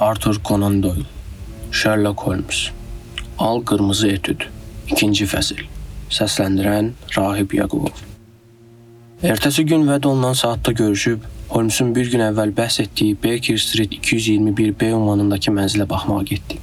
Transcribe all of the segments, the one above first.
Arthur Conan Doyle Sherlock Holmes Al Qırmızı Etüd 2-ci fəsil Səsləndirən Rahib Yaqubov Ertəsi gün vəd olunan saatda görüşüb, Holmesun bir gün əvvəl bəhs etdiyi Baker Street 221B ünvanındakı mənzilə baxmağa getdik.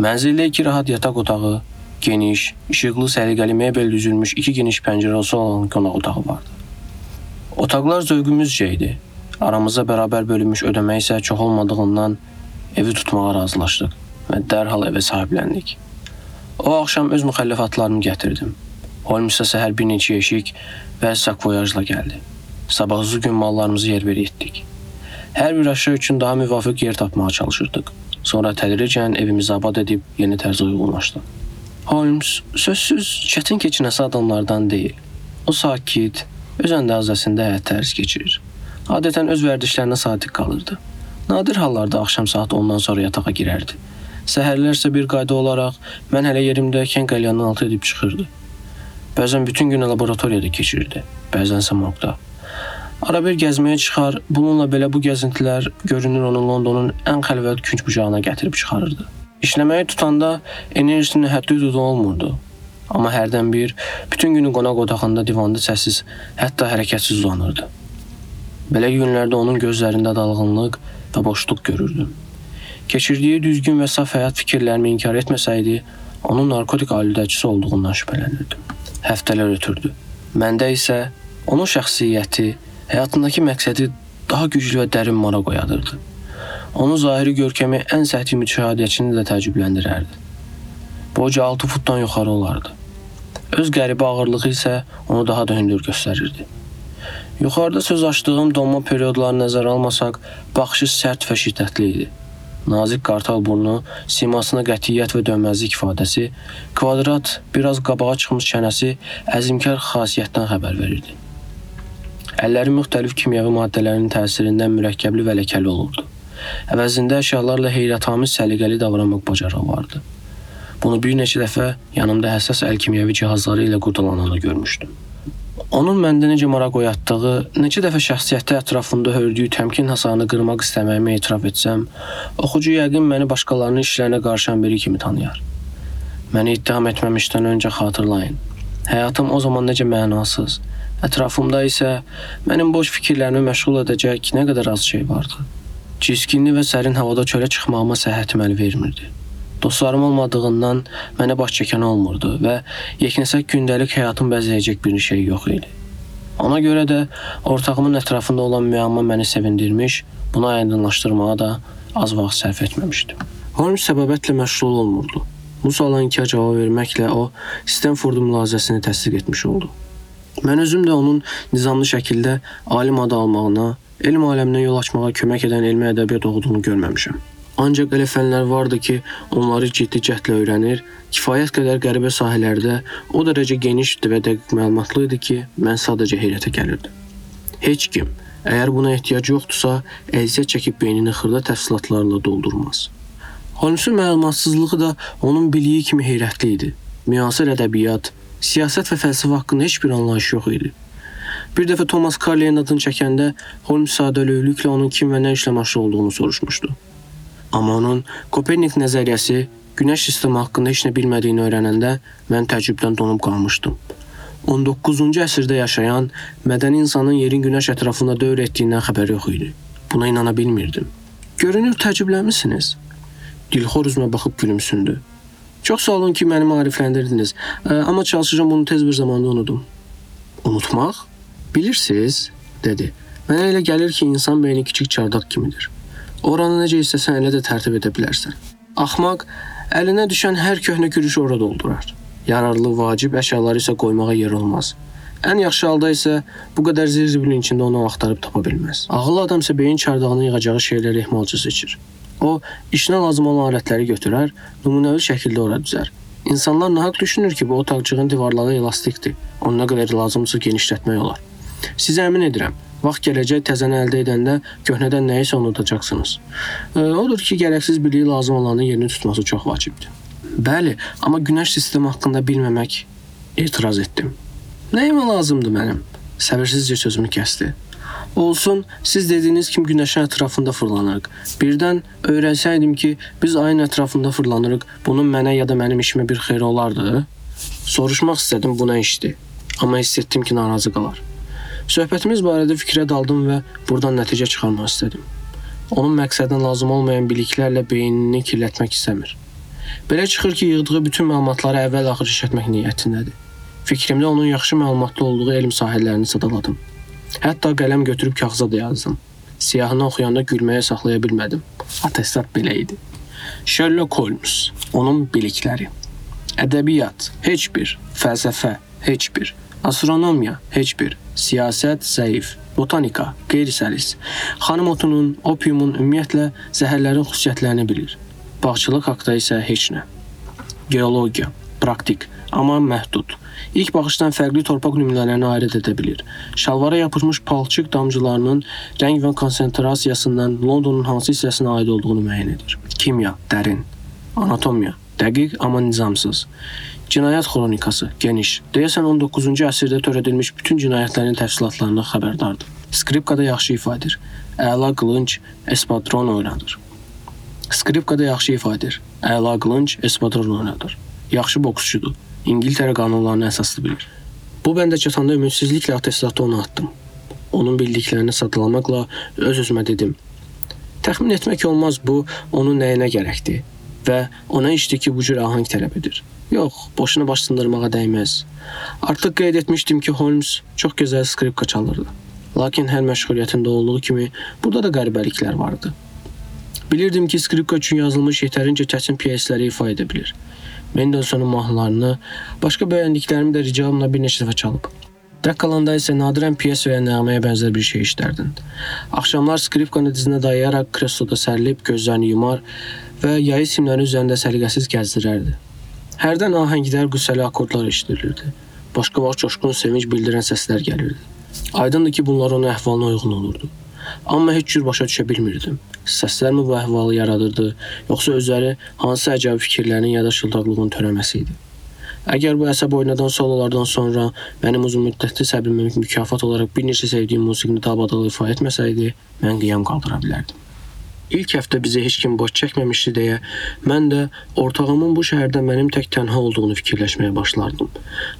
Mənzildə iki rahat yataq otağı, geniş, işıqlı, səliqəli mebel düzülmüş iki geniş pəncərəsi olan qonaq otağı vardı. Otaqlar zövqümüzcə idi. Aramızda bərabər bölünmüş ödəmə isə çox olmadığından evi tutmağa razılaşdıq və dərhal evə sahibləndik. O axşam öz müxəlləfatlarımı gətirdim. Holmes isə səhər bir neçə yeşik və sakvoyajla gəldi. Sabahısı gün mallarımızı yerbəyer etdik. Hər bir aşağı üçün daha müvafiq yer tapmağa çalışırdıq. Sonra tədricən evimizi abad edib yeni tərzə uyğunlaşdıq. Holmes sözsüz çətin keçinəsi adamlardan deyil. O sakit, öz əndazəsində həyat tərz keçirir. Adətən öz vərdişlərinə sadiq qalırdı. Nadir hallarda axşam saat 10-dan sonra yatağa girərdi. Səhərlər isə bir qayda olaraq mən hələ yerimdəykən qəlyanını altı edib çıxırdı. Bəzən bütün günü laboratoriyada keçirirdi, bəzənsə morqda. Ara bir gəzməyə çıxar, bununla belə bu gəzintilər görünür onu Londonun ən xəlvət künc bucağına gətirib çıxarırdı. İşləməyi tutanda enerjisinin həddi-hüdudu olmurdu. Amma hərdən bir bütün günü qonaq otağında divanda səssiz, hətta hərəkətsiz uzanırdı. Belə günlərdə onun gözlərində dalğınlıq və boşluq görürdüm. Keçirdiyi düzgün və saf həyat fikirlərimi inkar etməsəydi, onun narkotik alüdəçisi olduğundan şübhələnirdim. Həftələr ötürdü. Məndə isə onun şəxsiyyəti, həyatındakı məqsədi daha güclü və dərin maraq oyadırdı. Onun zahiri görkəmi ən səthi müşahidəçini də təəccübləndirərdi. Boyca 6 futdan yuxarı olardı. Öz qəribə ağırlığı isə onu daha da hündür göstərirdi. Yuxarıda söz açdığım donma periodlarını nəzərə almasaq, baxışı sərt və şiddətli idi. Nazik qartal burnu, simasına qətiyyət və dönməzlik ifadəsi, kvadrat, biraz qabağa çıxmış çənəsi əzimkar xasiyyətdən xəbər verirdi. Əlləri müxtəlif kimyəvi maddələrin təsirindən mürəkkəbli və ləkəli olurdu. Əvəzində əşyalarla heyrətamiz səliqəli davranmaq bacarığı vardı. Bunu bir neçə dəfə yanımda həssas əl kimyəvi cihazları ilə qurdalananı görmüşdüm. Onun məndə necə maraq oyatdığı, neçə dəfə şəxsiyyəti ətrafında hördüyü təmkin hasarını qırmaq istəməyimi etiraf etsəm, oxucu yəqin məni başqalarının işlərinə qarışan biri kimi tanıyar. Məni ittiham etməmişdən öncə xatırlayın. Həyatım o zaman necə mənasız, ətrafımda isə mənim boş fikirlərimi məşğul edəcək nə qədər az şey vardı. Ciskinli və sərin havada çölə çıxmağıma səhhətim əl vermirdi. Dostlarım olmadığından mənə baş çəkən olmurdu və yeknəsək gündəlik həyatım bəzəyəcək bir şey yox idi. Ona görə də ortağımın ətrafında olan müəmma məni sevindirmiş, bunu aydınlaşdırmağa da az vaxt sərf etməmişdim. Holmes səbəbətlə məşğul olmurdu. Bu suala inkar cavab verməklə o Stanford mülahizəsini təsdiq etmiş oldu. Mən özüm də onun nizamlı şəkildə alim adı almağına, elm aləminə yol açmağa kömək edən elmi ədəbiyyat oxuduğunu görməmişəm. Ancaq elə fənlər vardı ki, onları ciddi cəhdlə öyrənir, kifayət qədər qəribə sahələrdə o dərəcə genişdir və dəqiq məlumatlı idi ki, mən sadəcə heyrətə gəlirdim. Heç kim, əgər buna ehtiyac yoxdursa, əziyyət çəkib beynini xırda təfsilatlarla doldurmaz. Holmesun məlumatsızlığı da onun biliyi kimi heyrətli idi. Müasir ədəbiyyat, siyasət və fəlsəfə haqqında heç bir anlayış yox idi. Bir dəfə Thomas Carly'nin adını çəkəndə Holmes sadəlövhlüklə onun kim və nə işlə məşğul olduğunu soruşmuşdu. Amma onun Kopernik nəzəriyyəsi Günəş sistemi haqqında heç nə bilmədiyini öyrənəndə mən təəccübdən donub qalmışdım. 19-cu əsrdə yaşayan mədəni insanın yerin günəş ətrafında dövr etdiyindən xəbəri yox idi. Buna inana bilmirdim. Görünür təəccüblənmisiniz? Dilxor üzümə baxıb gülümsündü. Çox sağ olun ki, məni maarifləndirdiniz, amma çalışacağam bunu tez bir zamanda unudum. Unutmaq? Bilirsiniz, dedi. Mənə elə gəlir ki, insan beyni kiçik çardaq kimidir. Oranı necə istəsən elə də tərtib edə bilərsən. Axmaq əlinə düşən hər köhnə gülüşü ora doldurar. Yararlı, vacib əşyaları isə qoymağa yer olmaz. Ən yaxşı halda isə bu qədər zirzibilin içində onu axtarıb tapa bilməz. Ağıllı adam isə beyin çardağını yığacağı şeyləri ehmalca seçir. O, işinə lazım olan alətləri götürər, nümunəvi şəkildə ora düzər. İnsanlar nahaq düşünür ki, bu otaqcığın divarları elastikdir. Nə qədər lazımsa genişlətmək olar. Sizə əmin edirəm, vaxt gələcək təzəni əldə edəndə köhnədən nəyisə unudacaqsınız. E, odur ki, gərəksiz biliyi lazım olanın yerini tutması çox vacibdir. Bəli, amma günəş sistemi haqqında bilməmək etiraz etdim. Nəyimə lazımdır mənim? Səbirsizcə sözümü kəsdi. Olsun, siz dediyiniz kimi günəşin ətrafında fırlanırıq. Birdən öyrənsəydim ki, biz ayın ətrafında fırlanırıq, bunun mənə ya da mənim işimə bir xeyri olardı? Soruşmaq istədim bu nə işdir. Amma hiss etdim ki, narazı qalar. Söhbətimiz barədə fikrə daldım və buradan nəticə çıxarmaq istədim. Onun məqsədinə lazım olmayan biliklərlə beynini kirlətmək istəmir. Belə çıxır ki, yığdığı bütün məlumatları əvvəl-axır işlətmək niyyətindədir. Fikrimdə onun yaxşı məlumatlı olduğu elm sahələrini sadaladım. Hətta qələm götürüb kağıza da yazdım. Siyahını oxuyanda gülməyə saxlaya bilmədim. Atestat belə idi. Sherlock Holmes, onun bilikləri. Ədəbiyyat heç bir, fəlsəfə heç bir, astronomiya heç bir, siyasət zəif, botanika qeyri-səlis. Xanım otunun, opiumun ümumiyyətlə zəhərlərin xüsusiyyətlərini bilir. Bağçılıq haqqında isə heç nə. Geologiya, praktik, amma məhdud. İlk baxışdan fərqli torpaq nümunələrini ayırd edə bilir. Şalvara yapışmış palçıq damcılarının rəng və konsentrasiyasından Londonun hansı hissəsinə aid olduğunu müəyyən edir. Kimya, dərin. Anatomiya, dəqiq amma nizamsız. Cinayət xronikası, geniş. Deyəsən 19-cu əsrdə törədilmiş bütün cinayətlərin təfsilatlarından xəbərdardır. Skripkada yaxşı ifadə edir. Əla qılınc, espadron oynadır. Skripkada yaxşı ifadə edir. Əla qılınc, espadron oynadır. Yaxşı boksçudur. İngiltərə qanunlarını əsaslı bilir. Bu bəndə çatanda ümidsizliklə atestatı ona atdım. Onun bildiklərini sadalamakla öz-özümə dedim. Təxmin etmək olmaz bu onun nəyinə gərəkdir və ona işdir ki, bu cür ahəng tələb edir. Yox, boşuna baş sındırmağa dəyməz. Artıq qeyd etmişdim ki, Holmes çox gözəl skripka çalırdı. Lakin hər məşğuliyyətində olduğu kimi burada da qəribəliklər vardı. Bilirdim ki, skripka üçün yazılmış yetərincə kəsin pyesləri ifa edə bilir. Mendelssohnun mahnılarını, başqa bəyəndiklərimi də ricamla bir neçə dəfə çalıb. Tək qalanda isə nadirən pyes və ya nəğməyə bənzər bir şey işlərdin. Axşamlar skripkanı dizinə dayayaraq kresloda sərilib gözlərini yumar və yayı simləri üzərində səliqəsiz gəzdirərdi. Hərdən ahəngdar qüssəli akkordlar eşidilirdi. Başqa vaxt coşqun sevinç bildirən səslər gəlirdi. Aydındır ki, bunlar onun əhvalına uyğun olurdu. Amma heç cür başa düşə bilmirdim. Səslərmi bu əhvalı yaradırdı, yoxsa özləri hansı əcəb fikirlərin ya da şıltaqlığın törəməsi idi? Əgər bu əsəb oynadan sololardan sonra mənim uzun müddətli səbrimin mükafat olaraq bir neçə sevdiyim musiqini dabadala ifa etməsəydi, mən qiyam qaldıra bilərdim. İlk həftə bizi heç kim boş çəkməmişdi deyə mən də ortağımın bu şəhərdə mənim tək tənha olduğunu fikirləşməyə başlardım.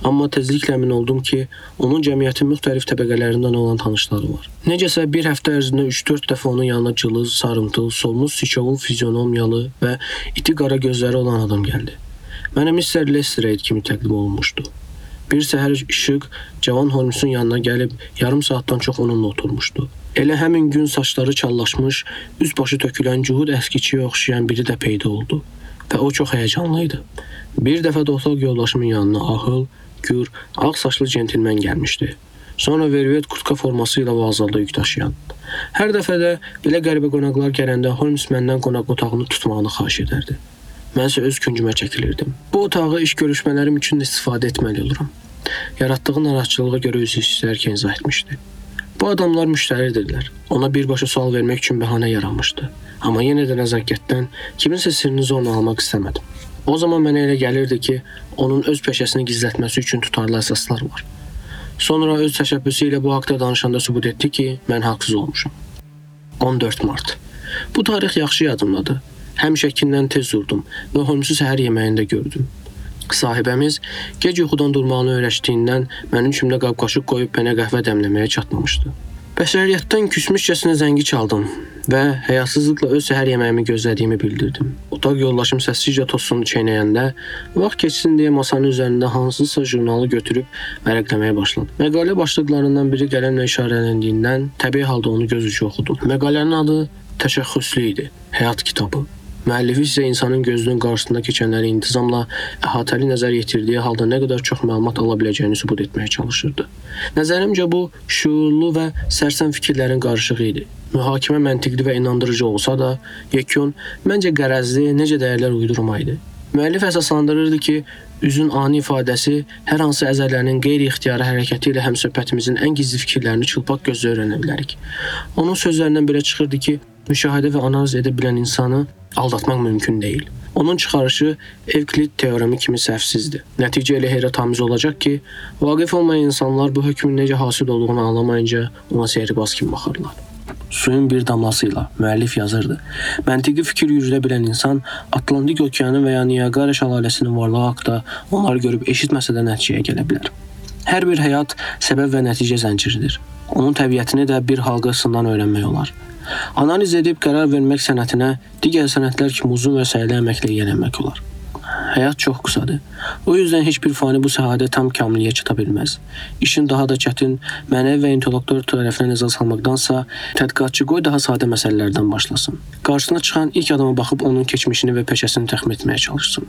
Amma tezliklə əmin oldum ki, onun cəmiyyətin müxtəlif təbəqələrindən olan tanışları var. Necəsə bir həftə ərzində 3-4 dəfə onun yanına cılız, sarımtıl, solmuş siçovul fizionomiyalı və iti qara gözləri olan adam gəldi. Mənə Mr. Lestrade kimi təqdim olunmuşdu. Bir səhər işıq cavan Holmesun yanına gəlib yarım saatdan çox onunla oturmuşdu. Elə həmin gün saçları çallaşmış, üz-başı tökülən cuhud əskiçiyə oxşayan biri də peyda oldu və o çox həyəcanlı idi. Bir dəfə də otaq yoldaşımın yanına ahıl, gür, ağ saçlı centilmen gəlmişdi. Sonra vervet kurtka forması ilə vağzalda yük daşıyan. Hər dəfə də belə qəribə qonaqlar gələndə Holmes məndən qonaq otağını tutmağını xahiş edərdi. Mən isə öz küncümə çəkilirdim. Bu otağı iş görüşmələrim üçün də istifadə etməli oluram. Yaratdığı narahatçılığa görə özü istəyərkən izah etmişdi. Bu adamlar müştəridirlər. Ona birbaşa sual vermək üçün bəhanə yaranmışdı. Amma yenə də nəzakətdən kiminsə sirrini zorla almaq istəmədim. O zaman mənə elə gəlirdi ki, onun öz peşəsini gizlətməsi üçün tutarlı əsaslar var. Sonra öz təşəbbüsü ilə bu haqqda danışanda sübut etdi ki, mən haqsız olmuşam. 14 mart. Bu tarix yaxşı yadımdadır. Həmişəkindən tez durdum və Holmesu səhər yeməyində gördüm. Sahibəmiz gec yuxudan durmağını öyrəşdiyindən mənim kimdə qab-qaşıq qoyub mənə qəhvə dəmləməyə çatmamışdı. Bəşəriyyətdən küsmüşcəsinə zəngi çaldım və həyasızlıqla öz səhər yeməyimi gözlədiyimi bildirdim. Otaq yoldaşım səssizcə tostunu çeynəyəndə vaxt keçsin deyə masanın üzərində hansısa jurnalı götürüb vərəqləməyə başladı. Məqalə başlıqlarından biri qələmlə işarələndiyindən təbii halda onu göz ucu oxudum. Məqalənin adı təşəxxüslü idi. Həyat kitabı. Müəllifi isə insanın gözünün qarşısında keçənləri intizamla əhatəli nəzər yetirdiyi halda nə qədər çox məlumat ala biləcəyini sübut etməyə çalışırdı. Nəzərimcə bu şuurlu və sərsəm fikirlərin qarışığı idi. Mühakimə məntiqli və inandırıcı olsa da, yekun məncə qərəzli, necə dəyərlər uydurma idi. Müəllif əsaslandırırdı ki, üzün ani ifadəsi hər hansı əzələnin qeyri-ixtiyari hərəkəti ilə həmsöhbətimizin ən gizli fikirlərini çılpaq gözlə öyrənə bilərik. Onun sözlərindən belə çıxırdı ki, müşahidə və analiz edə bilən insanı aldatmaq mümkün deyil. Onun çıxarışı Evklid teoremi kimi səhvsizdir. Nəticə elə heyrətamiz olacaq ki, vaqif olmayan insanlar bu hökmün necə hasil olduğunu anlamayınca ona sehrbaz kimi baxırlar. Suyun bir damlasıyla müəllif yazırdı. Məntiqi fikir yürüdə bilən insan Atlantik okeanı və ya Niagara şəlaləsinin varlığı haqqında onları görüb eşitməsə də nəticəyə gələ bilər. Hər bir həyat səbəb və nəticə zənciridir. Onun təbiətini də bir halqasından öyrənmək olar. Analiz edib qərar vermək sənətinə digər sənətlər kimi uzun və səyli əməklə yiyələnmək olar. Həyat çox qısadır. O yüzden heç bir fani bu sahədə tam kamiliyə çata bilməz. İşin daha da çətin, mənəvi və intellektual tərəfinə nəzər salmaqdansa, tədqiqatçı qoy daha sadə məsələlərdən başlasın. Qarşısına çıxan ilk adama baxıb onun keçmişini və peşəsini təxmin etməyə çalışsın.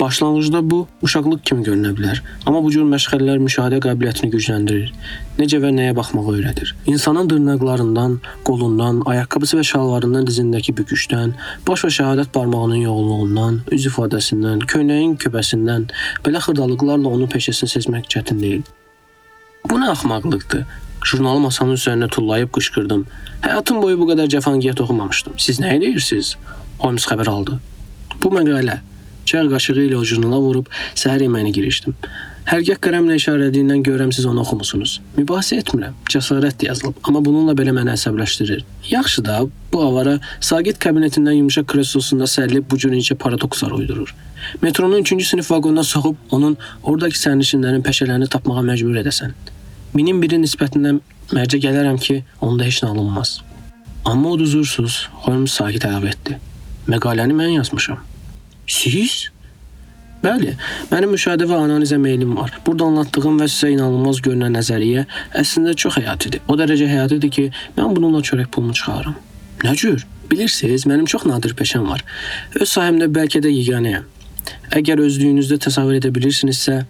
Başlanğıcda bu uşaqlıq kimi görünə bilər, amma bu cür məşğələlər müşahidə qabiliyyətini gücləndirir. Necə və nəyə baxmağı öyrədir. İnsanın dırnaqlarından, qolundan, ayaqqabısı və şalvarından dizindəki büküşdən, baş və şəhadət barmağının yoğunluğundan, üz ifadəsindən, köynəyin köpəsindən belə xırdalıqlarla onun peşəsini seçmək çətin deyil. Bu nə axmaqlıqdır? Jurnalı masanın üzərinə tullayıb qışqırdım. Həyatım boyu bu qədər cəfangiyət oxumamışdım. Siz nə edirsiniz? Holmes xəbər aldı. Bu məqalə. Çay qaşığı ilə o jurnala vurub səhər yeməyini girişdim. Hərgah qələmlə işarələdiyindən görürəm siz onu oxumusunuz. Mübahisə etmirəm. Cəsarətlə yazılıb, amma bununla belə məni əsəbləşdirir. Yaxşı da, bu avara Saqit kabinetindən yumşaq kreslosunda sərilib bu cür incə paradokslar uydurur. Metronun 3-cü sinif vaqonuna soxub onun oradakı sərnişinlərin peşələrini tapmağa məcbur edəsən. Minin biri nisbətindən mərcə gələrəm ki, onda heç nə alınmaz. Amma uduzursuz, Holmes sakit əlavə etdi. Məqaləni mən yazmışam. Siz? Bəli, mənim müşahidə və analizə meylim var. Burada anlattığım və sizə inanılmaz görünən nəzəriyyə əslində çox həyatidir. O dərəcə həyatidir ki, mən bununla çörək pulumu çıxarıram. Nə cür? Bilirsiniz, mənim çox nadir peşəm var. Öz sahəmdə bəlkə də yeganəyəm. Əgər özlüyünüzdə təsəvvür edə bilirsinizsə,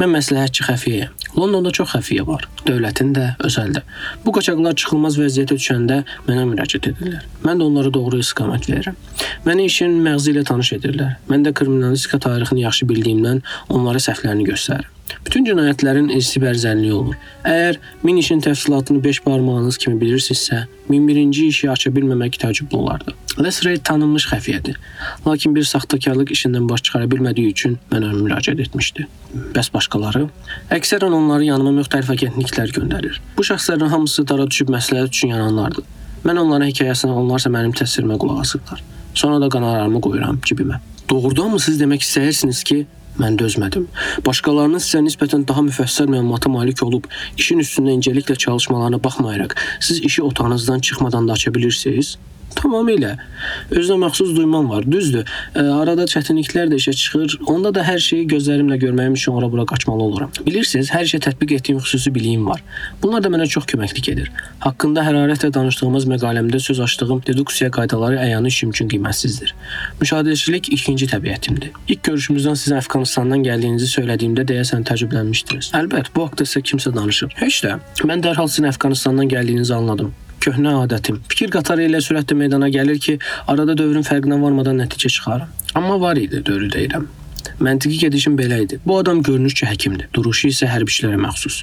mən məsləhətçi xəfiyyəyəm. Londonda çox xəfiyyə var. Dövlətin də, özəl də. Bu qaçaqlar çıxılmaz vəziyyətə düşəndə mənə müraciət edirlər. Mən də onlara doğru istiqamət verirəm. Məni işin məğzi ilə tanış edirlər. Mən də kriminalistika tarixini yaxşı bildiyimdən onlara səhvlərini göstərirəm. Bütün cinayətlərin irsi bərzənliyi olur. Əgər min işin təfsilatını 5 barmağınız kimi bilirsinizsə, min birinci işi aça bilməmək təəccüblü olardı. Lesray tanınmış xəfiyyədir. Lakin bir saxtakarlıq işindən baş çıxara bilmədiyi üçün mənə müraciət etmişdi. Bəs başqaları? Əksərən onları yanıma müxtəlif agentliklər göndərir. Bu şəxslərin hamısı dara düşüb məsləhət üçün yananlardır. Mən onların hekayəsini, onlarsa mənim təsirimə qulaq asırlar. Sonra da qanarlarımı qoyuram cibimə. Doğrudanmı siz demək istəyirsiniz ki, Mən dözmədim. Başqalarının sizə nisbətən daha müfəssəl məlumata malik olub, işin üstündə incəliklə çalışmalarına baxmayaraq, siz işi otağınızdan çıxmadan da aça bilirsiniz? Tamamilə. Özünə məxsus duymam var. Düzdür. Ə, arada çətinliklər də işə çıxır. Onda da hər şeyi gözlərimlə görməyim üçün ora-bura qaçmalı oluram. Bilirsiniz, hər şey tətbiq etdiyim xüsusi biliyim var. Bunlar da mənə çox köməklik edir. Haqqında hərarətlə danışdığımız məqaləmdə söz açdığım deduksiya qaydaları əyanı işim üçün qiymətsizdir. Müşahidəçilik ikinci təbiətimdir. İlk görüşümüzdən sizin Əfqanistandan gəldiyinizi söylədiyimdə deyəsən təəccüblənmişdiniz. Əlbət, bu haqqda sizə kimsə danışıb. Heç də. Mən dərhal sizin Əfqanistandan gəldiyinizi anladım köhnə adətim. Fikir qatarı ilə sürətlə meydana gəlir ki, arada dövrün fərqinə varmadan nəticə çıxarım. Amma var idi, dövrü deyirəm. Məntiqi gedişim belə idi. Bu adam görünür ki, həkimdir. Duruşu isə hərbiçilərə məxsus.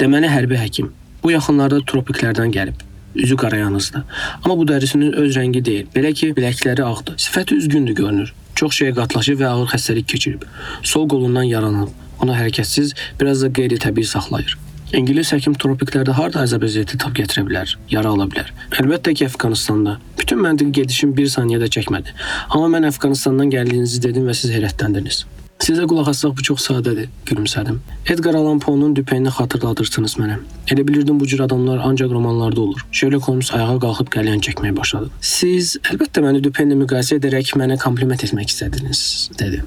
Deməli hərbi həkim. Bu yaxınlarda tropiklərdən gəlib. Üzü qarayanızdı. Amma bu dərisinin öz rəngi deyil. Belə ki, biləkləri ağdır. Sifəti üzgündür görünür. Çox şeyə qatlaşıb və ağır xəstəlik keçirib. Sol qolundan yaralanıb. Ona hərəkətsiz, biraz da qeyri-təbii saxlayır. İngilis həkim tropiklərdə harda əzab-əziyyəti tab gətirə bilər, yara ala bilər. Əlbəttə ki, Əfqanistanda. Bütün məntiqi gedişim bir saniyə də çəkmədi. Amma mən Əfqanistandan gəldiyinizi dedim və siz heyrətləndiniz. Sizə qulaq assaq bu çox sadədir, gülümsədim. Edgar Allan Poe'nun Düpenini xatırladırsınız mənə. Elə bilirdim bu cür adamlar ancaq romanlarda olur. Sherlock Holmes ayağa qalxıb qəlyan çəkməyə başladı. Siz əlbəttə məni Düpenlə müqayisə edərək mənə kompliment etmək istədiniz, dedi.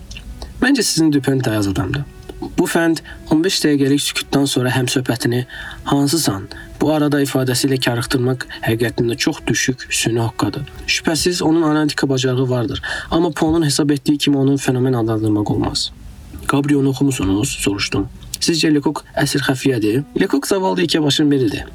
Məncə sizin Düpen də az adamdır. Bu fənd 15 dəqiqəlik sükutdan sonra həm söhbətini hansısan bu arada ifadəsi ilə karıxdırmaq həqiqətində çox düşük süni haqqıdır. Şübhəsiz onun analitika bacarığı vardır, amma Poe'nun hesab etdiyi kimi onun fenomen adlandırmaq olmaz. Gabriel'i oxumusunuz? soruşdum. Sizcə Lecoq əsir xəfiyyədir? Lecoq zavallı iki başın biridir.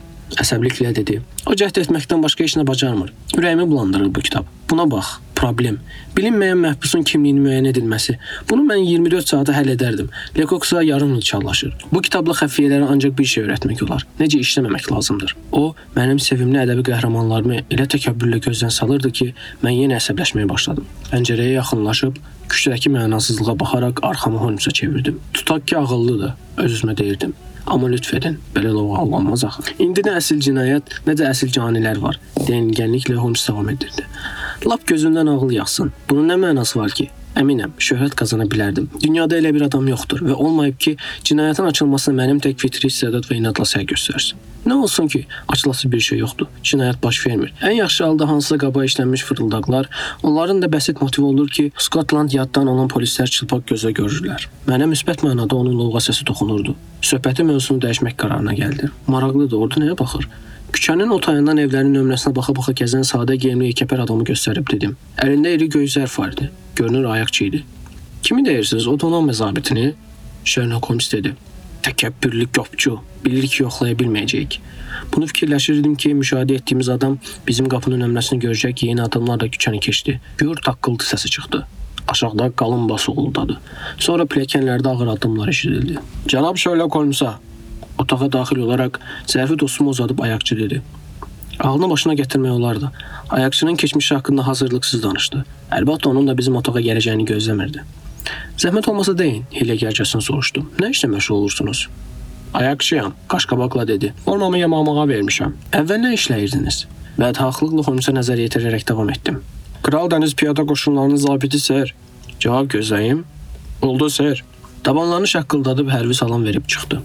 Əsəbliklə dedi. O cəhd etməkdən başqa heç nə bacarmır. Ürəyimi bulandırır bu kitab. Buna bax. problem. Bilinməyən məhbusun kimliyini müəyyən edilməsi. Bunu mən 24 saata həll edərdim. Lecoq-sa yarım il çallaşır. Bu kitabla xəfiyyələrə ancaq bir şey öyrətmək olar. Necə işləməmək lazımdır. O, mənim sevimli ədəbi qəhrəmanlarımı elə təkəbbürlə gözdən salırdı ki, mən yenə əsəbləşməyə başladım. Pəncərəyə yaxınlaşıb küçədəki mənasızlığa baxaraq arxamı Holmesa çevirdim. Tutaq ki, ağıllıdır, öz-özümə deyirdim. Amma lütf edin, belə lovğalanmaz axı. İndi nə əsl cinayət, nə də əsl canilər var. Deyingənliklə Holmes davam edirdi. Lap gözündən ağıl yaxsın. Bunun nə mənası var ki? Əminəm, şöhrət qazana bilərdim. Dünyada elə bir adam yoxdur və olmayıb ki, cinayətin açılmasına mənim tək fitri istedad və inadla səy göstərsin. Nə olsun ki, açılası bir şey yoxdur. Cinayət baş vermir. Ən yaxşı halda hansısa qaba işlənmiş fırıldaqlar, onların da bəsit motivi olur ki, Skotland yaddan olan polislər çılpaq gözə görürlər. Mənə müsbət mənada onun lovğa səsi toxunurdu. Söhbəti mövzusunu dəyişmək qərarına gəldi. Maraqlıdır, orada nəyə baxır? Küçənin o tayından evlərin nömrəsinə baxa-baxa gəzən sadə geyimli yekəpər adamı göstərib dedim. Əlində iri göy zərf vardı. Görünür ayaqçı idi. Kimi deyirsiniz? O Donanma zabitini? Sherlock Holmes dedi. Təkəbbürlü qopçu. Bilir ki, yoxlaya bilməyəcəyik. Bunu fikirləşirdim ki, müşahidə etdiyimiz adam bizim qapının nömrəsini görəcək yeni adamlarla küçəni keçdi. Gür taqqıltı səsi çıxdı. Aşağıda qalın bas uğuldadı. Sonra pilləkənlərdə ağır addımlar eşidildi. Cənab Sherlock Holmesa otağa daxil olaraq zərfi dostuma uzadıb ayaqçı dedi. Ağlına başına gətirmək olardı. Ayaqçının keçmişi haqqında hazırlıqsız danışdı. Əlbəttə onun da bizim otağa gələcəyini gözləmirdi. Zəhmət olmasa deyin, hiləgərcəsinə soruşdu. Nə işlə məşğul olursunuz? Ayaqçıyam, qaşqabaqla dedi. Formamı yamamağa vermişəm. Əvvəl nə işləyirdiniz? Bədhaxlıqla Holmesə nəzər yetirərək davam etdim. Kral Dəniz Piyada Qoşunlarının zabiti ser. Cavab gözləyim. Oldu ser. Dabanlarını şaqqıldadıb hərbi salam verib çıxdı.